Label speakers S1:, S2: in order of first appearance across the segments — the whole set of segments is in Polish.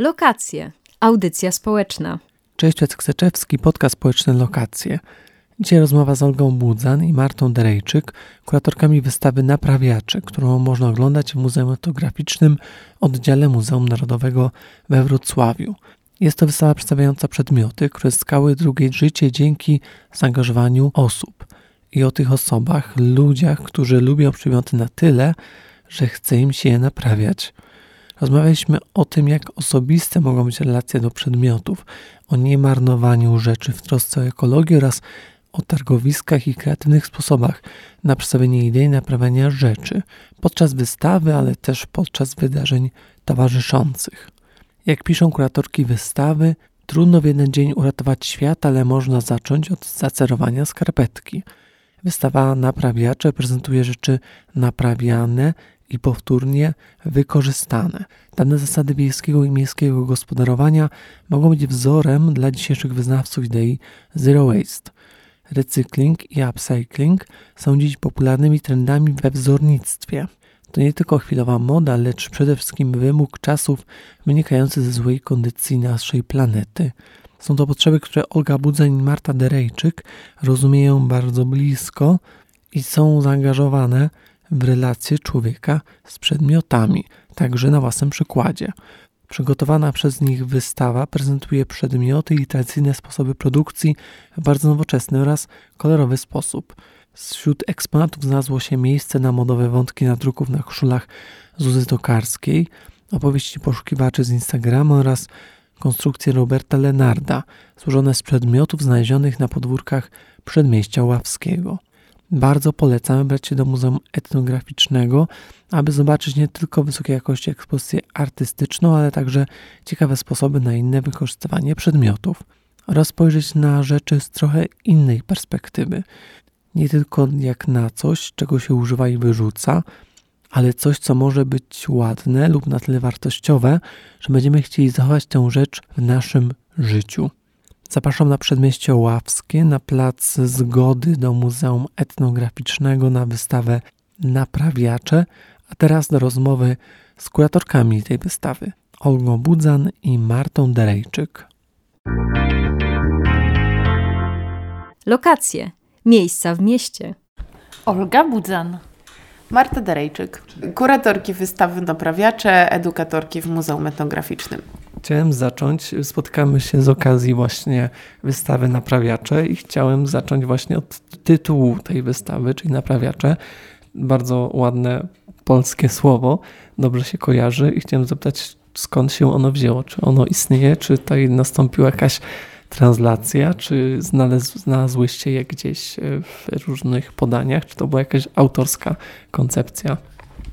S1: Lokacje. Audycja społeczna.
S2: Cześć, Jacek Seczewski, podcast społeczny Lokacje. Dzisiaj rozmowa z Olgą Budzan i Martą Derejczyk, kuratorkami wystawy Naprawiacze, którą można oglądać w Muzeum Etnograficznym oddziale Muzeum Narodowego we Wrocławiu. Jest to wystawa przedstawiająca przedmioty, które zyskały drugie życie dzięki zaangażowaniu osób. I o tych osobach, ludziach, którzy lubią przedmioty na tyle, że chce im się je naprawiać. Rozmawialiśmy o tym, jak osobiste mogą być relacje do przedmiotów, o niemarnowaniu rzeczy w trosce o ekologię oraz o targowiskach i kreatywnych sposobach na przedstawienie idei naprawiania rzeczy podczas wystawy, ale też podczas wydarzeń towarzyszących. Jak piszą kuratorki wystawy, trudno w jeden dzień uratować świat, ale można zacząć od zacerowania skarpetki. Wystawa Naprawiacze prezentuje rzeczy naprawiane i powtórnie wykorzystane. Dane zasady wiejskiego i miejskiego gospodarowania mogą być wzorem dla dzisiejszych wyznawców idei Zero Waste. Recykling i upcycling są dziś popularnymi trendami we wzornictwie. To nie tylko chwilowa moda, lecz przede wszystkim wymóg czasów wynikający ze złej kondycji naszej planety. Są to potrzeby, które Olga Budzeń i Marta Derejczyk rozumieją bardzo blisko i są zaangażowane w relacje człowieka z przedmiotami, także na własnym przykładzie. Przygotowana przez nich wystawa prezentuje przedmioty i tradycyjne sposoby produkcji w bardzo nowoczesny oraz kolorowy sposób. Wśród eksponatów znalazło się miejsce na modowe wątki nadruków na koszulach Zuzy Tokarskiej, opowieści poszukiwaczy z Instagrama oraz konstrukcje Roberta Lenarda, złożone z przedmiotów znalezionych na podwórkach przedmieścia Ławskiego. Bardzo polecam wybrać się do Muzeum Etnograficznego, aby zobaczyć nie tylko wysokiej jakości ekspozycję artystyczną, ale także ciekawe sposoby na inne wykorzystywanie przedmiotów oraz spojrzeć na rzeczy z trochę innej perspektywy. Nie tylko jak na coś, czego się używa i wyrzuca, ale coś, co może być ładne lub na tyle wartościowe, że będziemy chcieli zachować tę rzecz w naszym życiu. Zapraszam na przedmieście Ławskie, na plac Zgody do Muzeum Etnograficznego na wystawę Naprawiacze, a teraz do rozmowy z kuratorkami tej wystawy, Olgą Budzan i Martą Derejczyk.
S1: Lokacje. Miejsca w mieście.
S3: Olga Budzan.
S4: Marta Derejczyk, kuratorki wystawy Naprawiacze, edukatorki w Muzeum Etnograficznym.
S2: Chciałem zacząć, spotkamy się z okazji właśnie wystawy Naprawiacze i chciałem zacząć właśnie od tytułu tej wystawy, czyli Naprawiacze. Bardzo ładne polskie słowo, dobrze się kojarzy i chciałem zapytać, skąd się ono wzięło? Czy ono istnieje? Czy tutaj nastąpiła jakaś translacja? Czy znalaz, znalazłyście je gdzieś w różnych podaniach? Czy to była jakaś autorska koncepcja?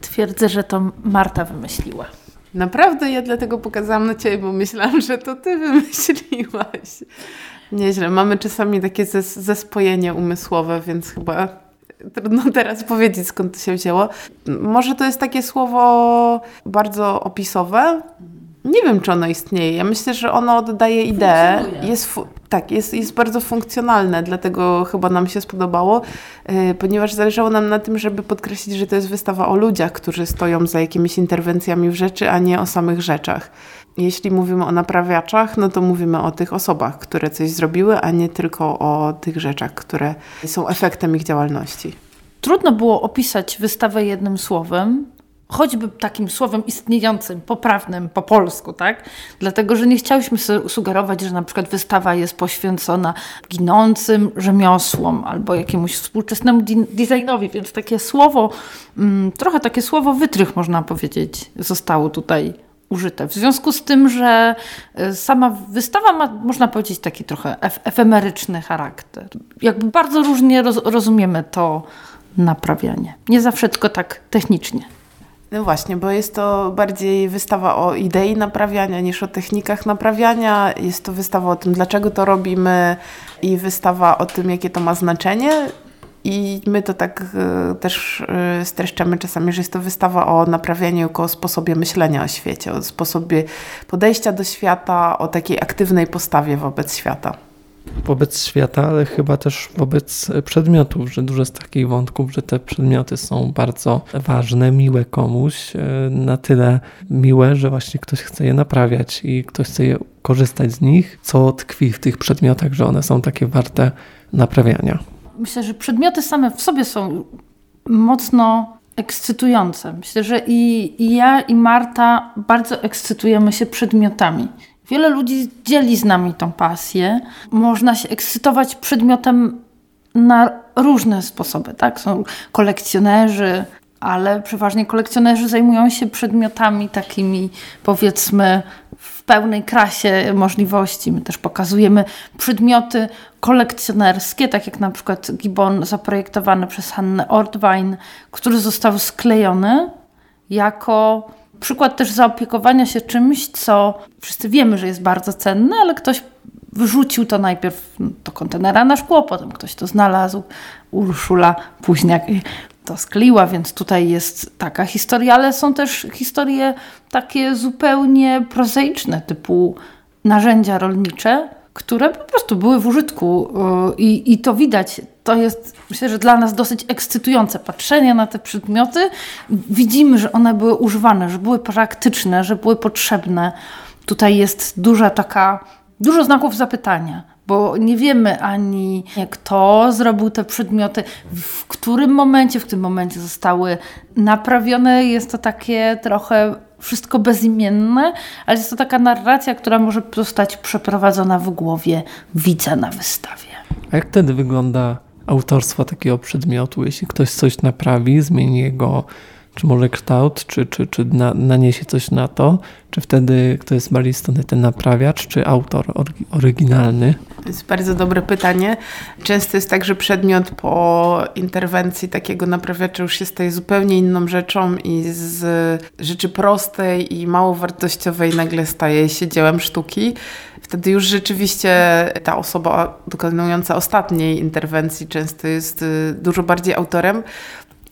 S3: Twierdzę, że to Marta wymyśliła.
S4: Naprawdę ja dlatego pokazałam na Ciebie, bo myślałam, że to Ty wymyśliłaś. Nieźle. Mamy czasami takie zes zespojenie umysłowe, więc chyba trudno teraz powiedzieć, skąd to się wzięło. Może to jest takie słowo bardzo opisowe. Nie wiem, czy ono istnieje. Ja myślę, że ono oddaje ideę. Jest, tak, jest, jest bardzo funkcjonalne, dlatego chyba nam się spodobało, yy, ponieważ zależało nam na tym, żeby podkreślić, że to jest wystawa o ludziach, którzy stoją za jakimiś interwencjami w rzeczy, a nie o samych rzeczach. Jeśli mówimy o naprawiaczach, no to mówimy o tych osobach, które coś zrobiły, a nie tylko o tych rzeczach, które są efektem ich działalności.
S3: Trudno było opisać wystawę jednym słowem, choćby takim słowem istniejącym, poprawnym po polsku, tak? Dlatego, że nie chciałyśmy sugerować, że na przykład wystawa jest poświęcona ginącym rzemiosłom albo jakiemuś współczesnemu designowi, więc takie słowo, mm, trochę takie słowo wytrych można powiedzieć, zostało tutaj użyte. W związku z tym, że y, sama wystawa ma, można powiedzieć, taki trochę ef efemeryczny charakter. Jakby bardzo różnie roz rozumiemy to naprawianie. Nie zawsze tylko tak technicznie.
S4: No właśnie, bo jest to bardziej wystawa o idei naprawiania niż o technikach naprawiania. Jest to wystawa o tym, dlaczego to robimy i wystawa o tym, jakie to ma znaczenie. I my to tak y, też y, streszczamy czasami, że jest to wystawa o naprawianiu jako o sposobie myślenia o świecie, o sposobie podejścia do świata, o takiej aktywnej postawie wobec świata.
S2: Wobec świata, ale chyba też wobec przedmiotów, że dużo z takich wątków, że te przedmioty są bardzo ważne, miłe komuś, e, na tyle miłe, że właśnie ktoś chce je naprawiać i ktoś chce je korzystać z nich, co tkwi w tych przedmiotach, że one są takie warte naprawiania.
S3: Myślę, że przedmioty same w sobie są mocno ekscytujące. Myślę, że i, i ja, i Marta bardzo ekscytujemy się przedmiotami. Wiele ludzi dzieli z nami tą pasję. Można się ekscytować przedmiotem na różne sposoby, tak? Są kolekcjonerzy, ale przeważnie kolekcjonerzy zajmują się przedmiotami takimi, powiedzmy, w pełnej krasie możliwości. My też pokazujemy przedmioty kolekcjonerskie, tak jak na przykład Gibbon zaprojektowany przez Hannę Ortwein, który został sklejony jako przykład też zaopiekowania się czymś, co wszyscy wiemy, że jest bardzo cenne, ale ktoś wyrzucił to najpierw do kontenera na szkło, potem ktoś to znalazł, Urszula później to skleiła, więc tutaj jest taka historia, ale są też historie takie zupełnie prozaiczne, typu narzędzia rolnicze, które po prostu były w użytku y, i, i to widać. To jest, myślę, że dla nas dosyć ekscytujące. Patrzenie na te przedmioty, widzimy, że one były używane, że były praktyczne, że były potrzebne. Tutaj jest duża taka, dużo znaków zapytania, bo nie wiemy ani kto zrobił te przedmioty, w którym momencie, w którym momencie zostały naprawione. Jest to takie trochę wszystko bezimienne, ale jest to taka narracja, która może zostać przeprowadzona w głowie widza na wystawie.
S2: A jak wtedy wygląda autorstwo takiego przedmiotu? Jeśli ktoś coś naprawi, zmieni jego czy może kształt, czy, czy, czy na, naniesie coś na to, czy wtedy kto jest bardziej strony ten naprawiacz, czy autor oryginalny?
S4: To jest bardzo dobre pytanie. Często jest tak, że przedmiot po interwencji takiego naprawiacza już się staje zupełnie inną rzeczą i z rzeczy prostej i mało wartościowej nagle staje się dziełem sztuki. Wtedy już rzeczywiście ta osoba dokonująca ostatniej interwencji często jest y, dużo bardziej autorem.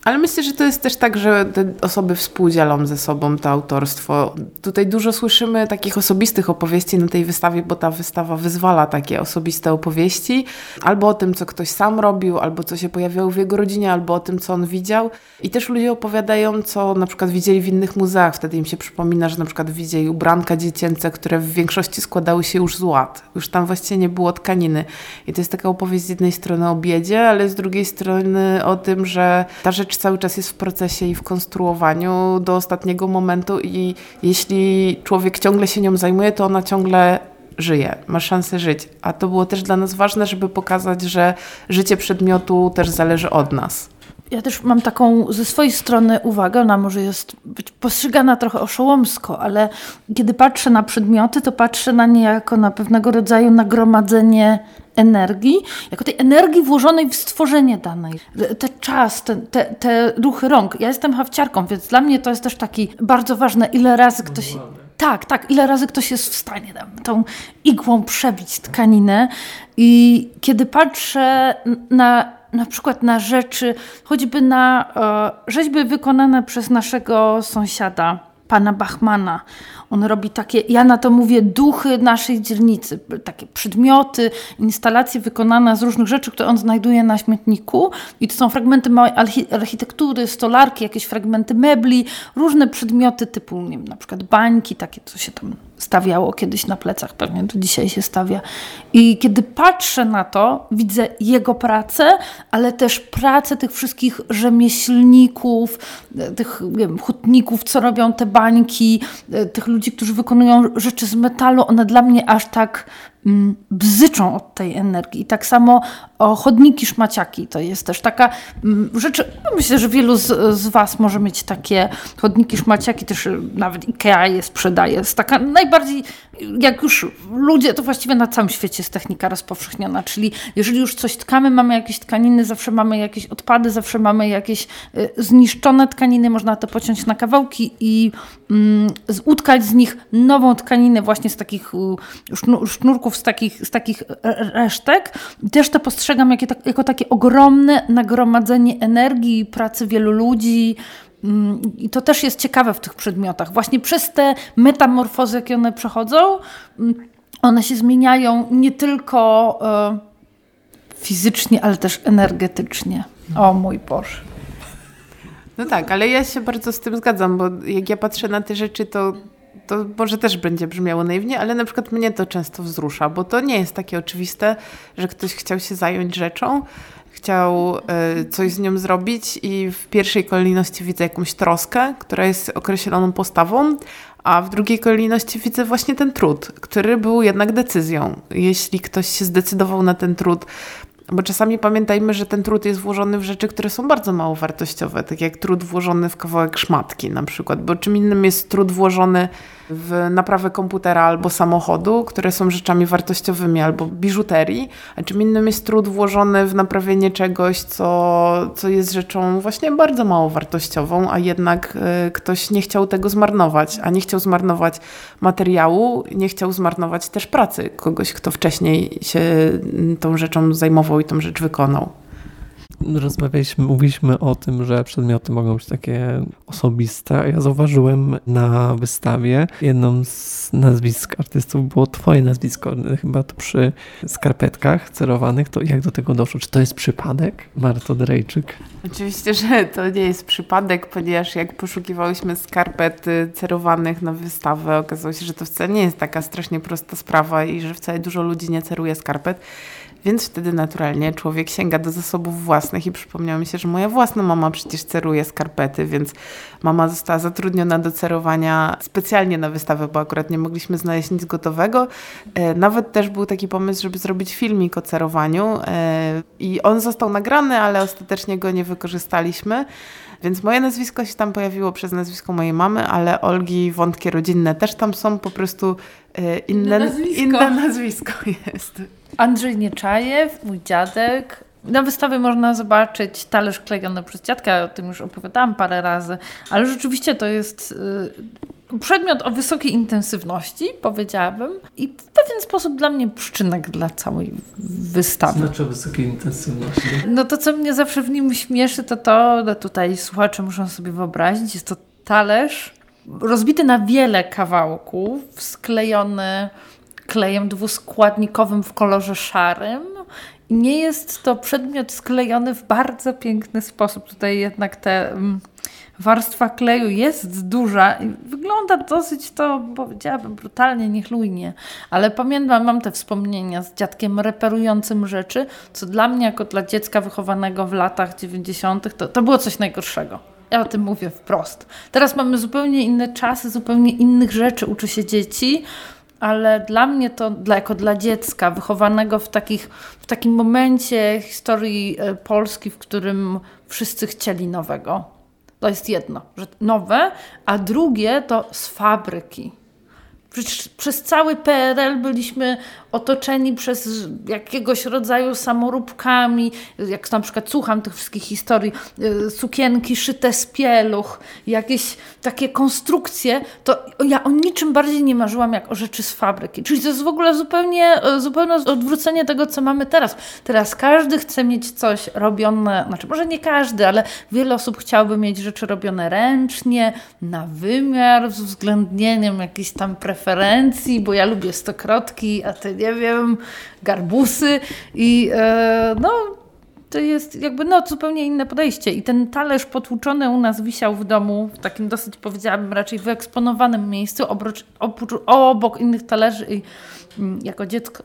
S4: Ale myślę, że to jest też tak, że te osoby współdzielą ze sobą to autorstwo. Tutaj dużo słyszymy takich osobistych opowieści na tej wystawie, bo ta wystawa wyzwala takie osobiste opowieści. Albo o tym, co ktoś sam robił, albo co się pojawiało w jego rodzinie, albo o tym, co on widział. I też ludzie opowiadają, co na przykład widzieli w innych muzeach. Wtedy im się przypomina, że na przykład widzieli ubranka dziecięce, które w większości składały się już z ład. Już tam właściwie nie było tkaniny. I to jest taka opowieść z jednej strony o biedzie, ale z drugiej strony o tym, że ta rzecz cały czas jest w procesie i w konstruowaniu do ostatniego momentu i jeśli człowiek ciągle się nią zajmuje, to ona ciągle żyje, ma szansę żyć. A to było też dla nas ważne, żeby pokazać, że życie przedmiotu też zależy od nas.
S3: Ja też mam taką ze swojej strony uwagę, ona może jest być postrzegana trochę oszołomsko, ale kiedy patrzę na przedmioty, to patrzę na nie jako na pewnego rodzaju nagromadzenie energii, jako tej energii włożonej w stworzenie danej. Ten czas, te, te, te ruchy rąk. Ja jestem hawciarką, więc dla mnie to jest też taki bardzo ważne, ile razy ktoś... Tak, tak, ile razy ktoś jest w stanie tam, tą igłą przebić tkaninę. I kiedy patrzę na na przykład na rzeczy, choćby na e, rzeźby wykonane przez naszego sąsiada, pana Bachmana. On robi takie, ja na to mówię, duchy naszej dzielnicy, takie przedmioty, instalacje wykonane z różnych rzeczy, które on znajduje na śmietniku. I to są fragmenty małej architektury, stolarki, jakieś fragmenty mebli, różne przedmioty typu, nie wiem, na przykład bańki, takie, co się tam stawiało kiedyś na plecach, pewnie do dzisiaj się stawia. I kiedy patrzę na to, widzę jego pracę, ale też pracę tych wszystkich rzemieślników, tych wiem, hutników, co robią te bańki, tych ludzi, którzy wykonują rzeczy z metalu. One dla mnie aż tak bzyczą od tej energii. Tak samo chodniki szmaciaki. To jest też taka rzecz, no myślę, że wielu z, z Was może mieć takie chodniki szmaciaki, też nawet IKEA je sprzedaje. Jest taka najbardziej, jak już ludzie, to właściwie na całym świecie jest technika rozpowszechniona, czyli jeżeli już coś tkamy, mamy jakieś tkaniny, zawsze mamy jakieś odpady, zawsze mamy jakieś y, zniszczone tkaniny, można to pociąć na kawałki i mm, utkać z nich nową tkaninę właśnie z takich y, sznurków, z takich, z takich resztek. Też to postrzegam jako, jako takie ogromne nagromadzenie energii, pracy wielu ludzi. Mm, I to też jest ciekawe w tych przedmiotach. Właśnie przez te metamorfozy, jakie one przechodzą, mm, one się zmieniają nie tylko e, fizycznie, ale też energetycznie. O mój Boże.
S4: No tak, ale ja się bardzo z tym zgadzam, bo jak ja patrzę na te rzeczy, to, to może też będzie brzmiało naiwnie, ale na przykład mnie to często wzrusza, bo to nie jest takie oczywiste, że ktoś chciał się zająć rzeczą, chciał y, coś z nią zrobić i w pierwszej kolejności widzę jakąś troskę, która jest określoną postawą, a w drugiej kolejności widzę właśnie ten trud, który był jednak decyzją. Jeśli ktoś się zdecydował na ten trud, bo czasami pamiętajmy, że ten trud jest włożony w rzeczy, które są bardzo mało wartościowe, tak jak trud włożony w kawałek szmatki na przykład, bo czym innym jest trud włożony w naprawę komputera albo samochodu, które są rzeczami wartościowymi, albo biżuterii, a czym innym jest trud włożony w naprawienie czegoś, co, co jest rzeczą właśnie bardzo mało wartościową, a jednak y, ktoś nie chciał tego zmarnować, a nie chciał zmarnować materiału, nie chciał zmarnować też pracy kogoś, kto wcześniej się tą rzeczą zajmował i tą rzecz wykonał
S2: rozmawialiśmy, mówiliśmy o tym, że przedmioty mogą być takie osobiste. Ja zauważyłem na wystawie jedną z nazwisk artystów było twoje nazwisko, chyba to przy skarpetkach cerowanych. To jak do tego doszło? Czy to jest przypadek? Marto Drejczyk.
S4: Oczywiście, że to nie jest przypadek, ponieważ jak poszukiwałyśmy skarpet cerowanych na wystawę, okazało się, że to wcale nie jest taka strasznie prosta sprawa i że wcale dużo ludzi nie ceruje skarpet. Więc wtedy naturalnie człowiek sięga do zasobów własnych i przypomniało mi się, że moja własna mama przecież ceruje skarpety, więc mama została zatrudniona do cerowania specjalnie na wystawę, bo akurat nie mogliśmy znaleźć nic gotowego. E, nawet też był taki pomysł, żeby zrobić filmik o cerowaniu e, i on został nagrany, ale ostatecznie go nie wykorzystaliśmy. Więc moje nazwisko się tam pojawiło przez nazwisko mojej mamy, ale Olgi wątki rodzinne też tam są, po prostu e, inne, inne, nazwisko. inne nazwisko jest.
S3: Andrzej Nieczajew, mój dziadek. Na wystawie można zobaczyć talerz klejony przez dziadka, o tym już opowiadałam parę razy, ale rzeczywiście to jest y, przedmiot o wysokiej intensywności, powiedziałabym, i w pewien sposób dla mnie przyczynek dla całej wystawy.
S2: Znaczy o wysokiej intensywności?
S3: No to, co mnie zawsze w nim śmieszy, to to, no tutaj słuchacze muszą sobie wyobrazić, jest to talerz rozbity na wiele kawałków, sklejony klejem dwuskładnikowym w kolorze szarym. Nie jest to przedmiot sklejony w bardzo piękny sposób. Tutaj jednak te mm, warstwa kleju jest duża i wygląda dosyć to, powiedziałabym, brutalnie, niechlujnie. Ale pamiętam, mam te wspomnienia z dziadkiem reperującym rzeczy, co dla mnie, jako dla dziecka wychowanego w latach 90., to, to było coś najgorszego. Ja o tym mówię wprost. Teraz mamy zupełnie inne czasy, zupełnie innych rzeczy uczy się dzieci ale dla mnie to dla, jako dla dziecka wychowanego w, takich, w takim momencie historii e, Polski, w którym wszyscy chcieli nowego. To jest jedno, że nowe, a drugie to z fabryki. Przecież przez cały PRL byliśmy otoczeni przez jakiegoś rodzaju samoróbkami, jak na przykład słucham tych wszystkich historii, y, sukienki szyte z pieluch, jakieś takie konstrukcje, to ja o niczym bardziej nie marzyłam jak o rzeczy z fabryki. Czyli to jest w ogóle zupełnie, y, zupełnie odwrócenie tego, co mamy teraz. Teraz każdy chce mieć coś robione, znaczy może nie każdy, ale wiele osób chciałoby mieć rzeczy robione ręcznie, na wymiar, z uwzględnieniem jakichś tam preferencji, bo ja lubię stokrotki, a ty nie wiem, garbusy i e, no to jest jakby no, zupełnie inne podejście. I ten talerz potłuczony u nas wisiał w domu, w takim dosyć powiedziałabym raczej wyeksponowanym miejscu, obok, obok innych talerzy i mm, jako dziecko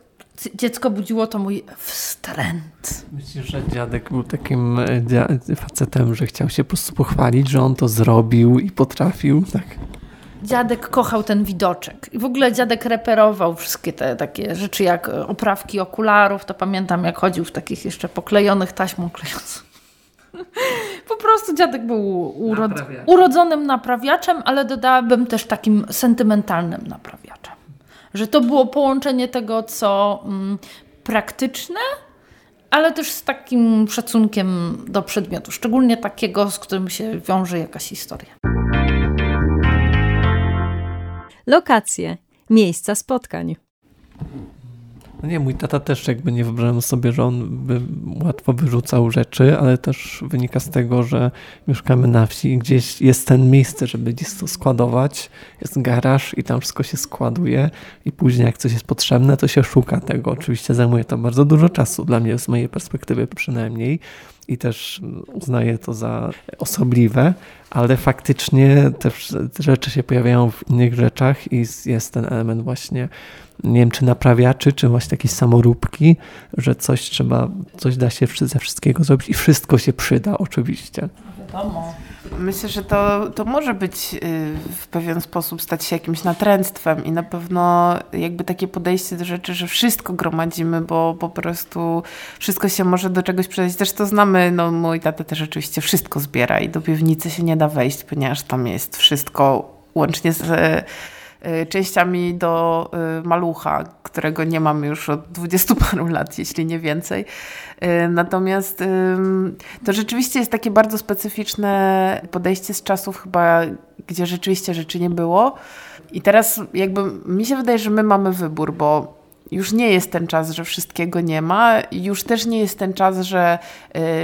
S3: dziecko budziło to mój wstręt.
S2: Myślisz, że dziadek był takim e, facetem, że chciał się po prostu pochwalić, że on to zrobił i potrafił, tak?
S3: Dziadek kochał ten widoczek. I w ogóle dziadek reperował wszystkie te takie rzeczy jak oprawki okularów. To pamiętam, jak chodził w takich jeszcze poklejonych taśmą klejącą. Po prostu dziadek był urod urodzonym naprawiaczem, ale dodałabym też takim sentymentalnym naprawiaczem. Że to było połączenie tego, co mm, praktyczne, ale też z takim szacunkiem do przedmiotu, szczególnie takiego, z którym się wiąże jakaś historia.
S1: Lokacje, miejsca spotkań.
S2: No nie, mój tata też jakby nie wyobrażam sobie, że on by łatwo wyrzucał rzeczy, ale też wynika z tego, że mieszkamy na wsi i gdzieś jest ten miejsce, żeby gdzieś to składować. Jest garaż i tam wszystko się składuje i później jak coś jest potrzebne, to się szuka tego. Oczywiście zajmuje to bardzo dużo czasu, dla mnie z mojej perspektywy przynajmniej i też uznaję to za osobliwe, ale faktycznie te rzeczy się pojawiają w innych rzeczach i jest ten element właśnie nie wiem, czy naprawiaczy, czy właśnie jakieś samoróbki, że coś trzeba, coś da się ze wszystkiego zrobić i wszystko się przyda oczywiście.
S3: Wiadomo.
S4: Myślę, że to, to może być y, w pewien sposób stać się jakimś natręctwem i na pewno jakby takie podejście do rzeczy, że wszystko gromadzimy, bo po prostu wszystko się może do czegoś przydać. Też to znamy, no mój tata też oczywiście wszystko zbiera i do piwnicy się nie da wejść, ponieważ tam jest wszystko łącznie z częściami do y, malucha, którego nie mam już od dwudziestu paru lat, jeśli nie więcej. Y, natomiast to rzeczywiście jest takie bardzo specyficzne podejście z czasów chyba, gdzie rzeczywiście rzeczy nie było. I teraz jakby mi się wydaje, że my mamy wybór, bo już nie jest ten czas, że wszystkiego nie ma, już też nie jest ten czas, że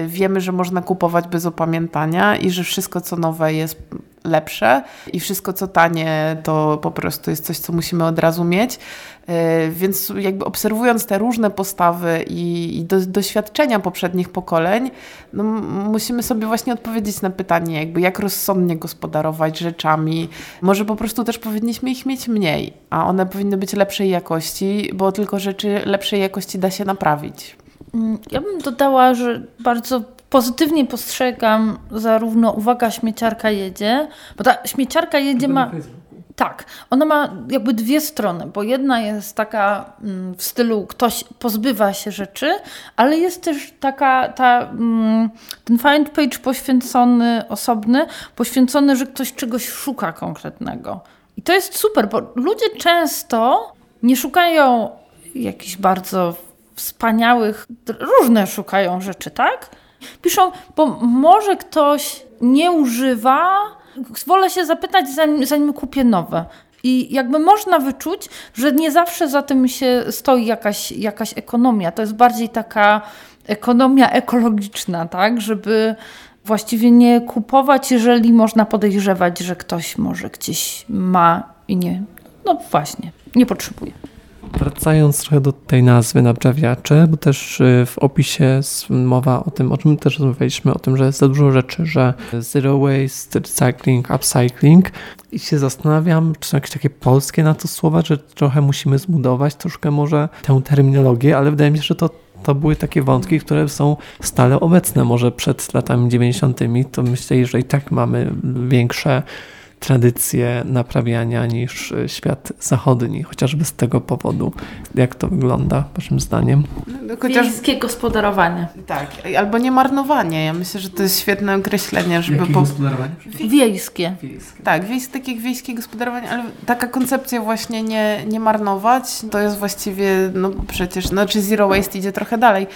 S4: wiemy, że można kupować bez opamiętania i że wszystko co nowe jest lepsze i wszystko co tanie to po prostu jest coś, co musimy od razu mieć. E, więc jakby obserwując te różne postawy i, i do, doświadczenia poprzednich pokoleń, no musimy sobie właśnie odpowiedzieć na pytanie, jakby jak rozsądnie gospodarować rzeczami. Może po prostu też powinniśmy ich mieć mniej, a one powinny być lepszej jakości, bo tylko rzeczy lepszej jakości da się naprawić.
S3: Mm, ja bym dodała, że bardzo pozytywnie postrzegam zarówno uwaga śmieciarka jedzie, bo ta śmieciarka jedzie ma... Tak, ona ma jakby dwie strony, bo jedna jest taka mm, w stylu ktoś pozbywa się rzeczy, ale jest też taka ta, mm, ten find page poświęcony, osobny, poświęcony, że ktoś czegoś szuka konkretnego. I to jest super, bo ludzie często nie szukają jakichś bardzo wspaniałych, różne szukają rzeczy, tak? Piszą, bo może ktoś nie używa, wolę się zapytać, zanim, zanim kupię nowe. I jakby można wyczuć, że nie zawsze za tym się stoi jakaś, jakaś ekonomia. To jest bardziej taka ekonomia ekologiczna, tak? Żeby właściwie nie kupować, jeżeli można podejrzewać, że ktoś może gdzieś ma i nie. No właśnie, nie potrzebuje.
S2: Wracając trochę do tej nazwy naprawiacze, bo też y, w opisie mowa o tym, o czym też rozmawialiśmy, o tym, że jest za dużo rzeczy, że zero waste, recycling, upcycling i się zastanawiam, czy są jakieś takie polskie na to słowa, że trochę musimy zbudować troszkę może tę terminologię, ale wydaje mi się, że to to były takie wątki, które są stale obecne. Może przed latami 90. to myślę, że i tak mamy większe tradycje naprawiania niż e, świat zachodni, chociażby z tego powodu. Jak to wygląda, waszym zdaniem?
S3: No, chociaż... Wiejskie gospodarowanie.
S4: Tak, albo nie marnowanie. Ja myślę, że to jest świetne określenie, żeby...
S2: Jakie po... gospodarowanie?
S3: Wiejskie.
S4: wiejskie. Tak, wiejskie, takie wiejskie gospodarowanie, ale taka koncepcja właśnie nie, nie marnować, to jest właściwie, no przecież, znaczy zero waste idzie trochę dalej.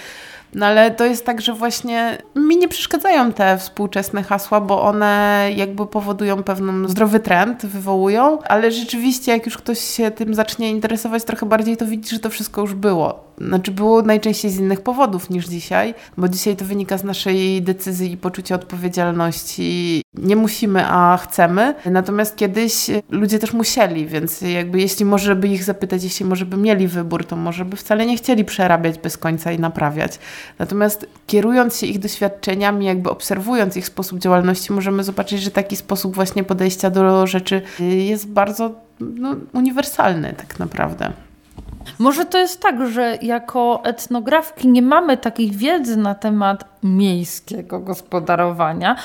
S4: No ale to jest tak, że właśnie mi nie przeszkadzają te współczesne hasła, bo one jakby powodują pewien zdrowy trend, wywołują, ale rzeczywiście jak już ktoś się tym zacznie interesować trochę bardziej, to widzi, że to wszystko już było. Znaczy było najczęściej z innych powodów niż dzisiaj, bo dzisiaj to wynika z naszej decyzji i poczucia odpowiedzialności. Nie musimy, a chcemy. Natomiast kiedyś ludzie też musieli, więc jakby jeśli może by ich zapytać, jeśli może by mieli wybór, to może by wcale nie chcieli przerabiać bez końca i naprawiać. Natomiast kierując się ich doświadczeniami, jakby obserwując ich sposób działalności, możemy zobaczyć, że taki sposób właśnie podejścia do rzeczy jest bardzo no, uniwersalny tak naprawdę.
S3: Może to jest tak, że jako etnografki nie mamy takiej wiedzy na temat miejskiego gospodarowania.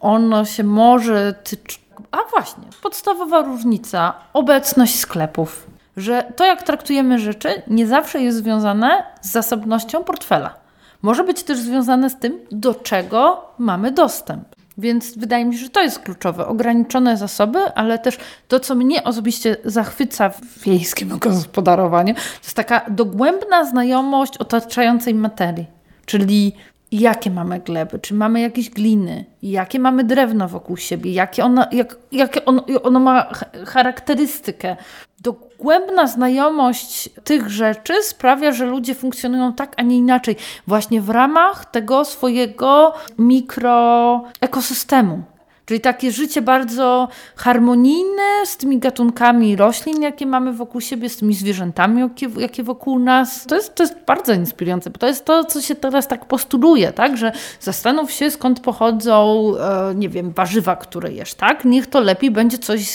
S3: Ono się może tyczyć. A właśnie, podstawowa różnica obecność sklepów. Że to, jak traktujemy rzeczy, nie zawsze jest związane z zasobnością portfela. Może być też związane z tym, do czego mamy dostęp. Więc wydaje mi się, że to jest kluczowe. Ograniczone zasoby, ale też to, co mnie osobiście zachwyca w wiejskim gospodarowaniu, to jest taka dogłębna znajomość otaczającej materii. Czyli jakie mamy gleby, czy mamy jakieś gliny, jakie mamy drewno wokół siebie, jakie ono, jak, jakie ono, ono ma charakterystykę. Dogłębna znajomość tych rzeczy sprawia, że ludzie funkcjonują tak, a nie inaczej, właśnie w ramach tego swojego mikroekosystemu. Czyli takie życie bardzo harmonijne z tymi gatunkami roślin, jakie mamy wokół siebie, z tymi zwierzętami, jakie, wokół nas. To jest, to jest bardzo inspirujące, bo to jest to, co się teraz tak postuluje, tak? że zastanów się, skąd pochodzą, e, nie wiem, warzywa, które jesz, tak? Niech to lepiej będzie coś,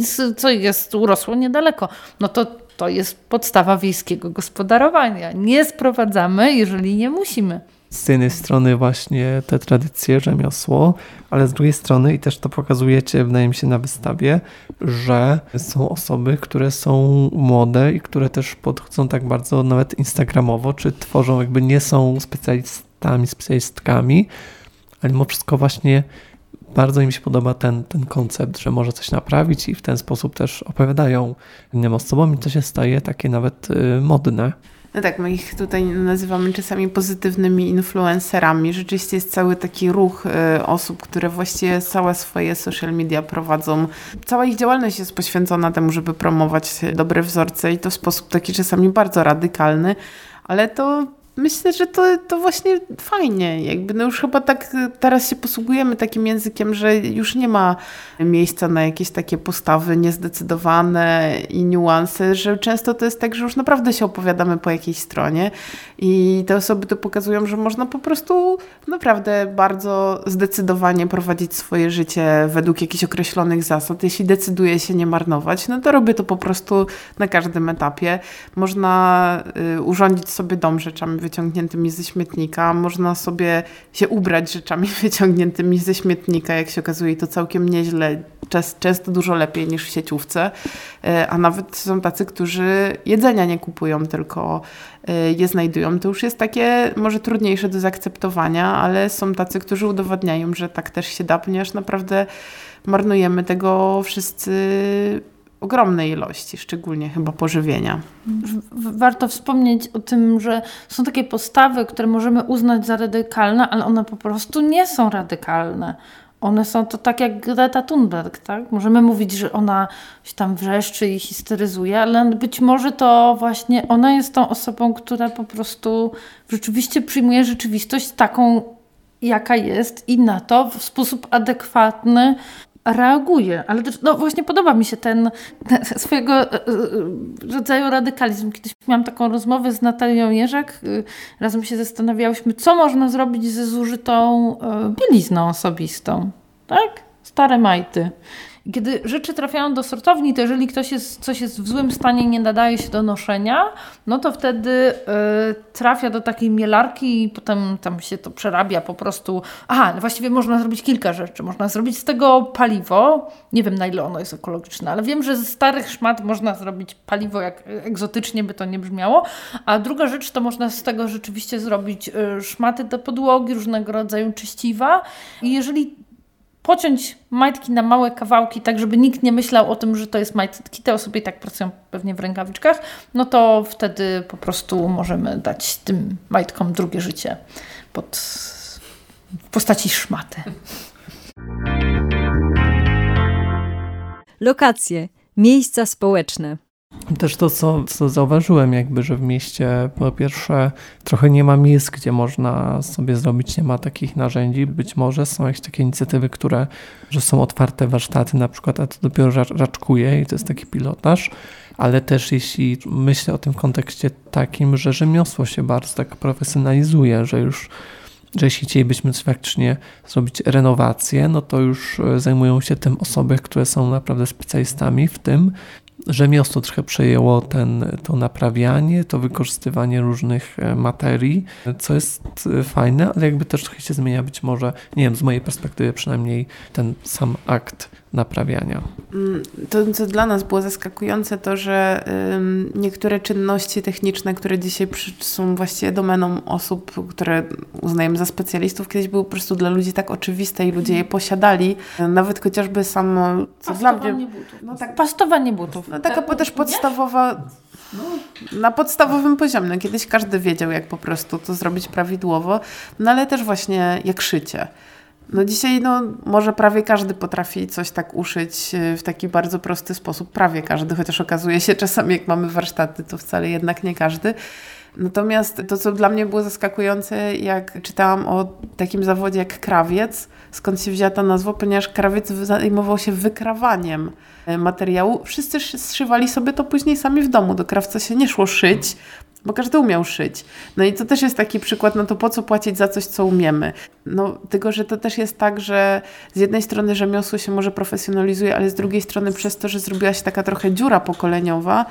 S3: z, co jest urosło niedaleko. No to to jest podstawa wiejskiego gospodarowania. Nie sprowadzamy, jeżeli nie musimy
S2: z jednej strony właśnie te tradycje, rzemiosło, ale z drugiej strony, i też to pokazujecie, wydaje mi się, na wystawie, że są osoby, które są młode i które też podchodzą tak bardzo nawet instagramowo, czy tworzą, jakby nie są specjalistami, specjalistkami, ale mimo wszystko właśnie bardzo im się podoba ten, ten koncept, że może coś naprawić i w ten sposób też opowiadają innym osobom i to się staje takie nawet y, modne.
S4: No tak, my ich tutaj nazywamy czasami pozytywnymi influencerami. Rzeczywiście jest cały taki ruch y, osób, które właściwie całe swoje social media prowadzą. Cała ich działalność jest poświęcona temu, żeby promować dobre wzorce i to w sposób taki czasami bardzo radykalny, ale to myślę, że to, to właśnie fajnie. Jakby no już chyba tak teraz się posługujemy takim językiem, że już nie ma miejsca na jakieś takie postawy niezdecydowane i niuanse, że często to jest tak, że już naprawdę się opowiadamy po jakiejś stronie i te osoby to pokazują, że można po prostu naprawdę bardzo zdecydowanie prowadzić swoje życie według jakichś określonych zasad. Jeśli decyduje się nie marnować, no to robię to po prostu na każdym etapie. Można y, urządzić sobie dom rzeczami wyciągniętymi ze śmietnika, można sobie się ubrać rzeczami wyciągniętymi ze śmietnika, jak się okazuje, to całkiem nieźle, często dużo lepiej niż w sieciówce, e, a nawet są tacy, którzy jedzenia nie kupują, tylko e, je znajdują. To już jest takie może trudniejsze do zaakceptowania, ale są tacy, którzy udowadniają, że tak też się da, ponieważ naprawdę marnujemy tego wszyscy ogromnej ilości, szczególnie chyba pożywienia.
S3: Warto wspomnieć o tym, że są takie postawy, które możemy uznać za radykalne, ale one po prostu nie są radykalne. One są to tak jak Greta Thunberg, tak? Możemy mówić, że ona się tam wrzeszczy i histeryzuje, ale być może to właśnie ona jest tą osobą, która po prostu rzeczywiście przyjmuje rzeczywistość taką, jaka jest i na to w sposób adekwatny reaguje. Ale też, no właśnie podoba mi się ten, ten swojego e, e, rodzaju radykalizm. Kiedyś miałam taką rozmowę z Natalią Jerzak. Y, razem się zastanawiałyśmy, co można zrobić ze zużytą e, bielizną osobistą. Tak? Stare majty. Kiedy rzeczy trafiają do sortowni, to jeżeli ktoś jest, coś jest w złym stanie nie nadaje się do noszenia, no to wtedy y, trafia do takiej mielarki i potem tam się to przerabia po prostu. Aha, właściwie można zrobić kilka rzeczy. Można zrobić z tego paliwo. Nie wiem na ile ono jest ekologiczne, ale wiem, że ze starych szmat można zrobić paliwo, jak egzotycznie by to nie brzmiało. A druga rzecz to można z tego rzeczywiście zrobić y, szmaty do podłogi, różnego rodzaju czyściwa. I jeżeli pociąć majtki na małe kawałki, tak żeby nikt nie myślał o tym, że to jest majtki, te osoby i tak pracują pewnie w rękawiczkach, no to wtedy po prostu możemy dać tym majtkom drugie życie pod, w postaci szmaty.
S1: Lokacje, miejsca społeczne.
S2: Też to, co, co zauważyłem, jakby, że w mieście po pierwsze trochę nie ma miejsc, gdzie można sobie zrobić, nie ma takich narzędzi. Być może są jakieś takie inicjatywy, które, że są otwarte warsztaty na przykład, a to dopiero raczkuje i to jest taki pilotaż. Ale też jeśli myślę o tym kontekście takim, że rzemiosło się bardzo tak profesjonalizuje, że już że jeśli chcielibyśmy faktycznie zrobić renowację, no to już zajmują się tym osoby, które są naprawdę specjalistami w tym rzemiosło trochę przejęło ten, to naprawianie, to wykorzystywanie różnych e, materii, co jest e, fajne, ale jakby też trochę się zmienia być może, nie wiem, z mojej perspektywy przynajmniej ten sam akt naprawiania.
S4: Mm, to, co dla nas było zaskakujące, to, że niektóre czynności techniczne, które dzisiaj są właściwie domeną osób, które uznajemy za specjalistów, kiedyś były po prostu dla ludzi tak oczywiste i ludzie je posiadali. Nawet chociażby samo,
S3: co dla mnie... Butów. No tak, pastowanie butów.
S4: No taka też podstawowa Na podstawowym poziomie. No, kiedyś każdy wiedział, jak po prostu to zrobić prawidłowo, no ale też właśnie jak szycie. No dzisiaj no, może prawie każdy potrafi coś tak uszyć e, w taki bardzo prosty sposób. Prawie każdy, chociaż okazuje się czasami, jak mamy warsztaty, to wcale jednak nie każdy. Natomiast to, co dla mnie było zaskakujące, jak czytałam o takim zawodzie jak krawiec, skąd się wzięła ta nazwa, ponieważ krawiec zajmował się wykrawaniem e, materiału. Wszyscy zszywali sobie to później sami w domu. Do krawca się nie szło szyć, bo każdy umiał szyć. No i to też jest taki przykład, no to po co płacić za coś, co umiemy? No tylko, że to też jest tak, że z jednej strony rzemiosło się może profesjonalizuje, ale z drugiej strony przez to, że zrobiła się taka trochę dziura pokoleniowa,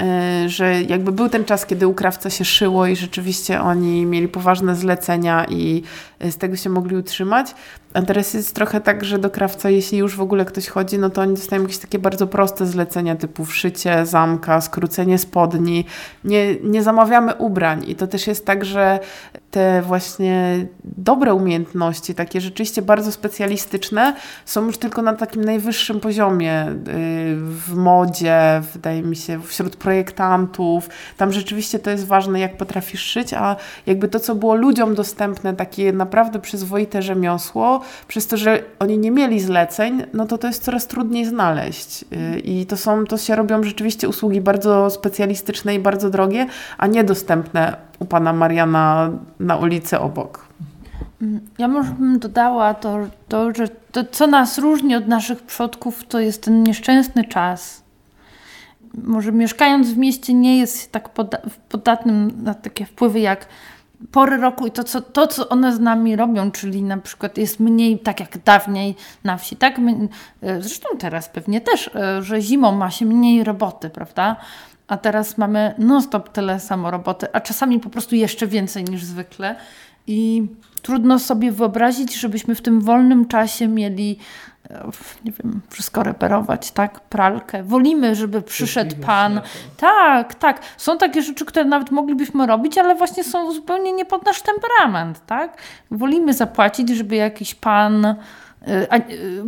S4: E, że jakby był ten czas, kiedy u krawca się szyło i rzeczywiście oni mieli poważne zlecenia i z tego się mogli utrzymać. A teraz jest trochę tak, że do krawca, jeśli już w ogóle ktoś chodzi, no to oni dostają jakieś takie bardzo proste zlecenia typu wszycie zamka, skrócenie spodni. Nie, nie zamawiamy ubrań i to też jest tak, że te właśnie dobre umiejętności, takie rzeczywiście bardzo specjalistyczne, są już tylko na takim najwyższym poziomie y, w modzie, wydaje mi się, wśród projektantów. Tam rzeczywiście to jest ważne, jak potrafisz szyć, a jakby to, co było ludziom dostępne, takie naprawdę przyzwoite rzemiosło, przez to, że oni nie mieli zleceń, no to to jest coraz trudniej znaleźć. Y, I to są, to się robią rzeczywiście usługi bardzo specjalistyczne i bardzo drogie, a niedostępne u pana Mariana na ulicy obok.
S3: Ja może bym dodała to, to że to, co nas różni od naszych przodków, to jest ten nieszczęsny czas. Może mieszkając w mieście nie jest tak poda podatnym na takie wpływy jak pory roku i to co, to, co one z nami robią, czyli na przykład jest mniej tak jak dawniej na wsi, tak? E, zresztą teraz pewnie też, e, że zimą ma się mniej roboty, prawda? A teraz mamy non-stop tyle samo roboty, a czasami po prostu jeszcze więcej niż zwykle. I trudno sobie wyobrazić, żebyśmy w tym wolnym czasie mieli nie wiem, wszystko reperować, tak? Pralkę. Wolimy, żeby przyszedł pan. Tak, tak. Są takie rzeczy, które nawet moglibyśmy robić, ale właśnie są zupełnie nie pod nasz temperament, tak? Wolimy zapłacić, żeby jakiś pan y,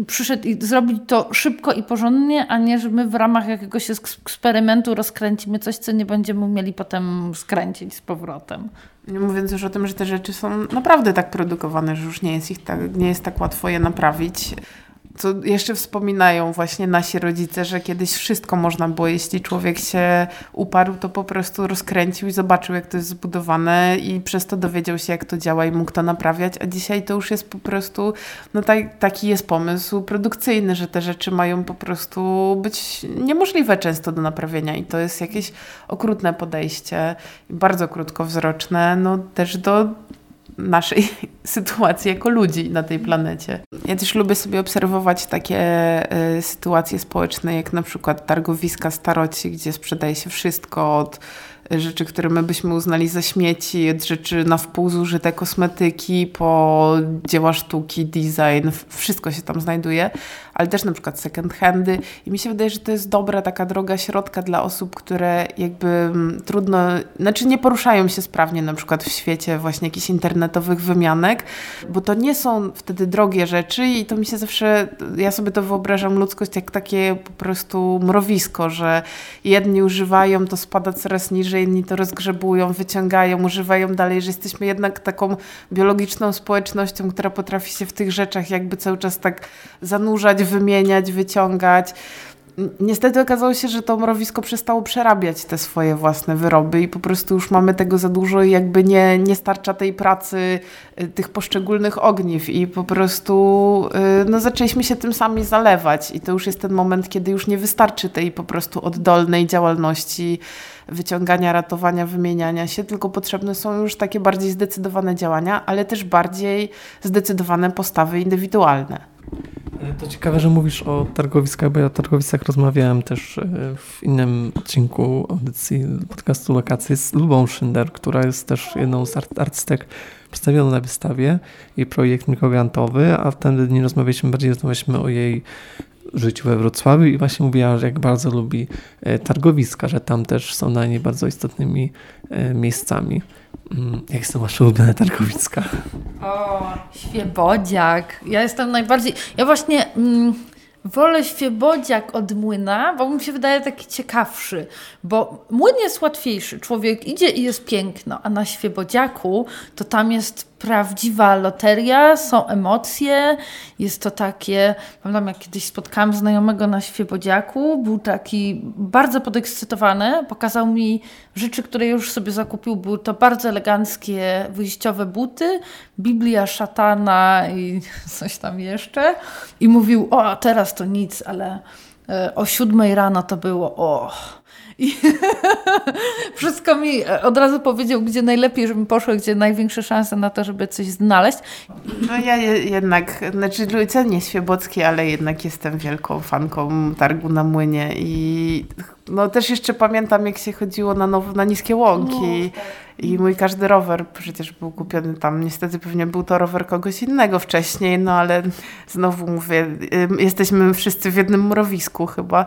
S3: y, przyszedł i zrobić to szybko i porządnie, a nie, że my w ramach jakiegoś eksperymentu rozkręcimy coś, co nie będziemy umieli potem skręcić z powrotem.
S4: Nie mówiąc już o tym, że te rzeczy są naprawdę tak produkowane, że już nie jest, ich tak, nie jest tak łatwo je naprawić co jeszcze wspominają właśnie nasi rodzice, że kiedyś wszystko można było, jeśli człowiek się uparł, to po prostu rozkręcił i zobaczył, jak to jest zbudowane i przez to dowiedział się, jak to działa i mógł to naprawiać, a dzisiaj to już jest po prostu, no tak, taki jest pomysł produkcyjny, że te rzeczy mają po prostu być niemożliwe często do naprawienia i to jest jakieś okrutne podejście, bardzo krótkowzroczne, no też do naszej sytuacji jako ludzi na tej planecie. Ja też lubię sobie obserwować takie y, sytuacje społeczne, jak na przykład targowiska staroci, gdzie sprzedaje się wszystko od rzeczy, które my byśmy uznali za śmieci, od rzeczy na wpół zużyte kosmetyki, po dzieła sztuki, design, wszystko się tam znajduje, ale też na przykład second handy i mi się wydaje, że to jest dobra taka droga środka dla osób, które jakby mm, trudno, znaczy nie poruszają się sprawnie na przykład w świecie właśnie jakichś internetowych wymianek, bo to nie są wtedy drogie rzeczy i to mi się zawsze, ja sobie to wyobrażam ludzkość jak takie po prostu mrowisko, że jedni używają, to spada coraz niżej, inni to rozgrzebują, wyciągają, używają dalej, że jesteśmy jednak taką biologiczną społecznością, która potrafi się w tych rzeczach jakby cały czas tak zanurzać wymieniać, wyciągać. Niestety okazało się, że to mrowisko przestało przerabiać te swoje własne wyroby i po prostu już mamy tego za dużo i jakby nie, nie starcza tej pracy y, tych poszczególnych ogniw i po prostu y, no, zaczęliśmy się tym sami zalewać i to już jest ten moment, kiedy już nie wystarczy tej po prostu oddolnej działalności wyciągania, ratowania, wymieniania się, tylko potrzebne są już takie bardziej zdecydowane działania, ale też bardziej zdecydowane postawy indywidualne.
S2: E, to ciekawe, że mówisz o targowiskach, bo ja o targowiskach rozmawiałem też e, w innym odcinku audycji podcastu Lokacji z Lubą Szynder, która jest też jedną z art artystek przedstawioną na wystawie, jej projekt mikrograntowy, a wtedy nie rozmawialiśmy, bardziej rozmawialiśmy o jej życiu we Wrocławiu i właśnie mówiła, że jak bardzo lubi e, targowiska, że tam też są dla niej bardzo istotnymi miejscami. Mm, jak są wasze ulubione targowiska?
S3: O, Świebodziak. Ja jestem najbardziej... Ja właśnie... Mm, Wolę świebodziak od młyna, bo mi się wydaje taki ciekawszy, bo młyn jest łatwiejszy. Człowiek idzie i jest piękno, a na świebodziaku to tam jest prawdziwa loteria, są emocje, jest to takie, pamiętam jak kiedyś spotkałam znajomego na Świebodziaku, był taki bardzo podekscytowany, pokazał mi rzeczy, które już sobie zakupił, były to bardzo eleganckie wyjściowe buty, Biblia szatana i coś tam jeszcze i mówił, o teraz to nic, ale e, o siódmej rano to było, o i wszystko mi e, od razu powiedział, gdzie najlepiej, żebym poszła, gdzie największe szanse na to, żeby coś znaleźć.
S4: No ja jednak, znaczy cenię Świebocki, ale jednak jestem wielką fanką targu na młynie i no też jeszcze pamiętam, jak się chodziło na, nowo, na niskie łąki. No. I mój każdy rower przecież był kupiony tam. Niestety pewnie był to rower kogoś innego wcześniej, no ale znowu mówię, jesteśmy wszyscy w jednym mrowisku chyba.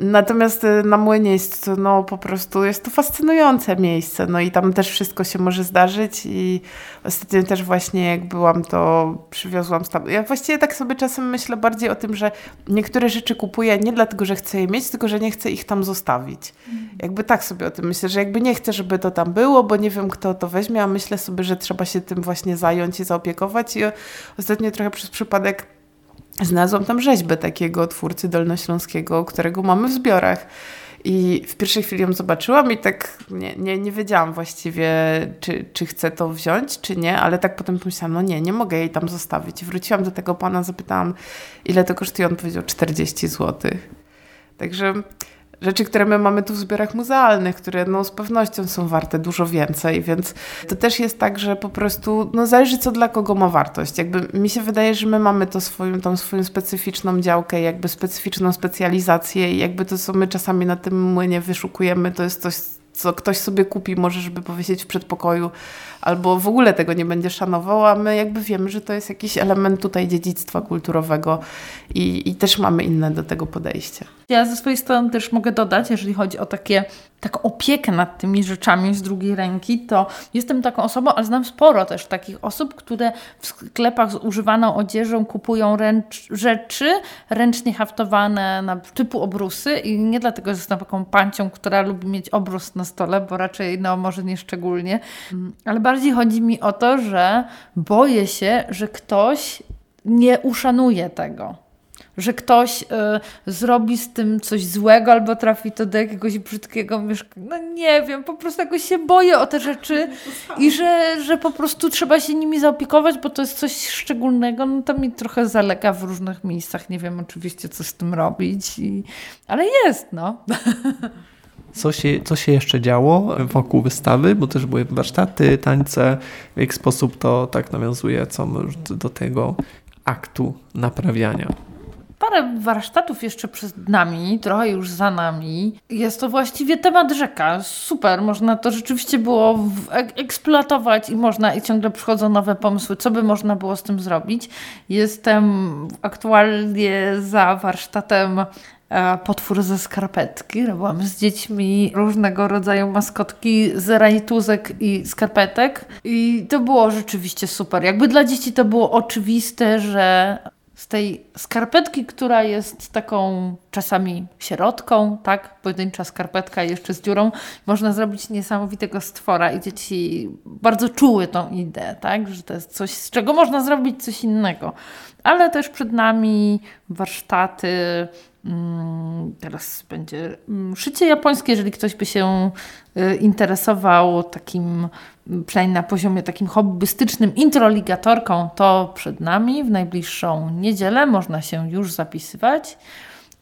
S4: Natomiast y, na młynie jest to, no po prostu, jest to fascynujące miejsce. No i tam też wszystko się może zdarzyć i ostatnio też właśnie jak byłam, to przywiozłam tam. Ja właściwie tak sobie czasem myślę bardziej o tym, że niektóre rzeczy kupuję nie dlatego, że chcę je mieć, tylko że nie chcę ich tam zostawić. Mhm. Jakby tak sobie o tym myślę, że jakby nie chcę, żeby to tam było, bo nie wiem, kto to weźmie, a myślę sobie, że trzeba się tym właśnie zająć i zaopiekować. I ostatnio trochę przez przypadek znalazłam tam rzeźbę takiego twórcy dolnośląskiego, którego mamy w zbiorach. I w pierwszej chwili ją zobaczyłam i tak nie, nie, nie wiedziałam właściwie, czy, czy chcę to wziąć, czy nie, ale tak potem pomyślałam, no nie, nie mogę jej tam zostawić. Wróciłam do tego pana, zapytałam, ile to kosztuje. On powiedział 40 zł. Także rzeczy, które my mamy tu w zbiorach muzealnych, które no, z pewnością są warte dużo więcej, więc to też jest tak, że po prostu no, zależy co dla kogo ma wartość. Jakby mi się wydaje, że my mamy to swoją, tą swoją specyficzną działkę, jakby specyficzną specjalizację i jakby to, co my czasami na tym młynie wyszukujemy, to jest coś, co ktoś sobie kupi, może żeby powiedzieć w przedpokoju, albo w ogóle tego nie będzie szanował, a my jakby wiemy, że to jest jakiś element tutaj dziedzictwa kulturowego i, i też mamy inne do tego podejście.
S3: Ja ze swojej strony też mogę dodać, jeżeli chodzi o takie taką opiekę nad tymi rzeczami z drugiej ręki, to jestem taką osobą, ale znam sporo też takich osób, które w sklepach z używaną odzieżą kupują ręcz, rzeczy ręcznie haftowane na typu obrusy i nie dlatego, że jestem taką pancią, która lubi mieć obrus na stole, bo raczej no może nie szczególnie, ale bardziej chodzi mi o to, że boję się, że ktoś nie uszanuje tego że ktoś y, zrobi z tym coś złego albo trafi to do jakiegoś brzydkiego mieszkania. No nie wiem, po prostu jakoś się boję o te rzeczy i że, że po prostu trzeba się nimi zaopiekować, bo to jest coś szczególnego. No to mi trochę zalega w różnych miejscach. Nie wiem oczywiście, co z tym robić, i... ale jest, no.
S2: Co się, co się jeszcze działo wokół wystawy, bo też były warsztaty, tańce, w jaki sposób to tak nawiązuje co do tego aktu naprawiania
S3: parę warsztatów jeszcze przed nami, trochę już za nami. Jest to właściwie temat rzeka. Super, można to rzeczywiście było eksploatować i można i ciągle przychodzą nowe pomysły, co by można było z tym zrobić. Jestem aktualnie za warsztatem potwór ze skarpetki. Robiłam z dziećmi różnego rodzaju maskotki z rajtuzek i skarpetek. I to było rzeczywiście super. Jakby dla dzieci to było oczywiste, że z tej skarpetki, która jest taką czasami sierotką, tak? Pojedyncza skarpetka jeszcze z dziurą, można zrobić niesamowitego stwora i dzieci bardzo czuły tą ideę, tak? Że to jest coś, z czego można zrobić coś innego. Ale też przed nami warsztaty, teraz będzie mm, szycie japońskie, jeżeli ktoś by się y, interesował takim przynajmniej na poziomie takim hobbystycznym, introligatorką, to przed nami w najbliższą niedzielę można się już zapisywać.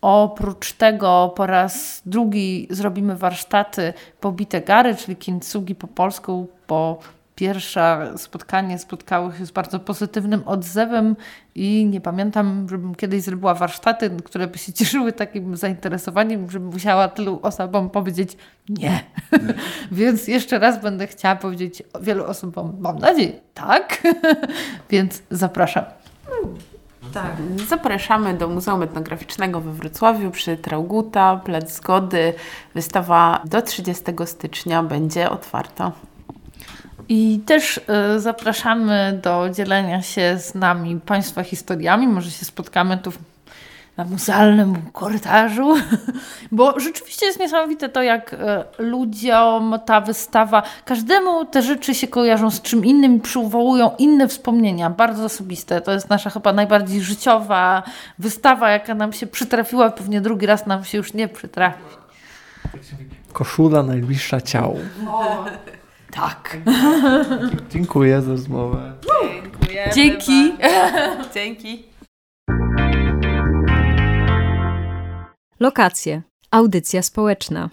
S3: Oprócz tego po raz drugi zrobimy warsztaty pobite gary, czyli kintsugi po polsku, po pierwsze spotkanie spotkało się z bardzo pozytywnym odzewem i nie pamiętam, żebym kiedyś zrobiła warsztaty, które by się cieszyły takim zainteresowaniem, żebym musiała tylu osobom powiedzieć nie. Więc jeszcze raz będę chciała powiedzieć wielu osobom, mam nadzieję, tak. Więc zapraszam.
S4: Tak, zapraszamy do Muzeum Etnograficznego we Wrocławiu przy Trauguta, Plac Zgody. Wystawa do 30 stycznia będzie otwarta.
S3: I też y, zapraszamy do dzielenia się z nami Państwa historiami. Może się spotkamy tu na muzealnym korytarzu, bo rzeczywiście jest niesamowite to, jak e, ludziom ta wystawa, każdemu te rzeczy się kojarzą z czym innym i przywołują inne wspomnienia, bardzo osobiste. To jest nasza chyba najbardziej życiowa wystawa, jaka nam się przytrafiła, pewnie drugi raz nam się już nie przytrafi.
S2: Koszula najbliższa ciału.
S3: Tak.
S2: Dziękuję za rozmowę.
S4: Dziękujemy
S3: Dzięki.
S4: bardzo. Dzięki.
S1: Lokacje. Audycja społeczna.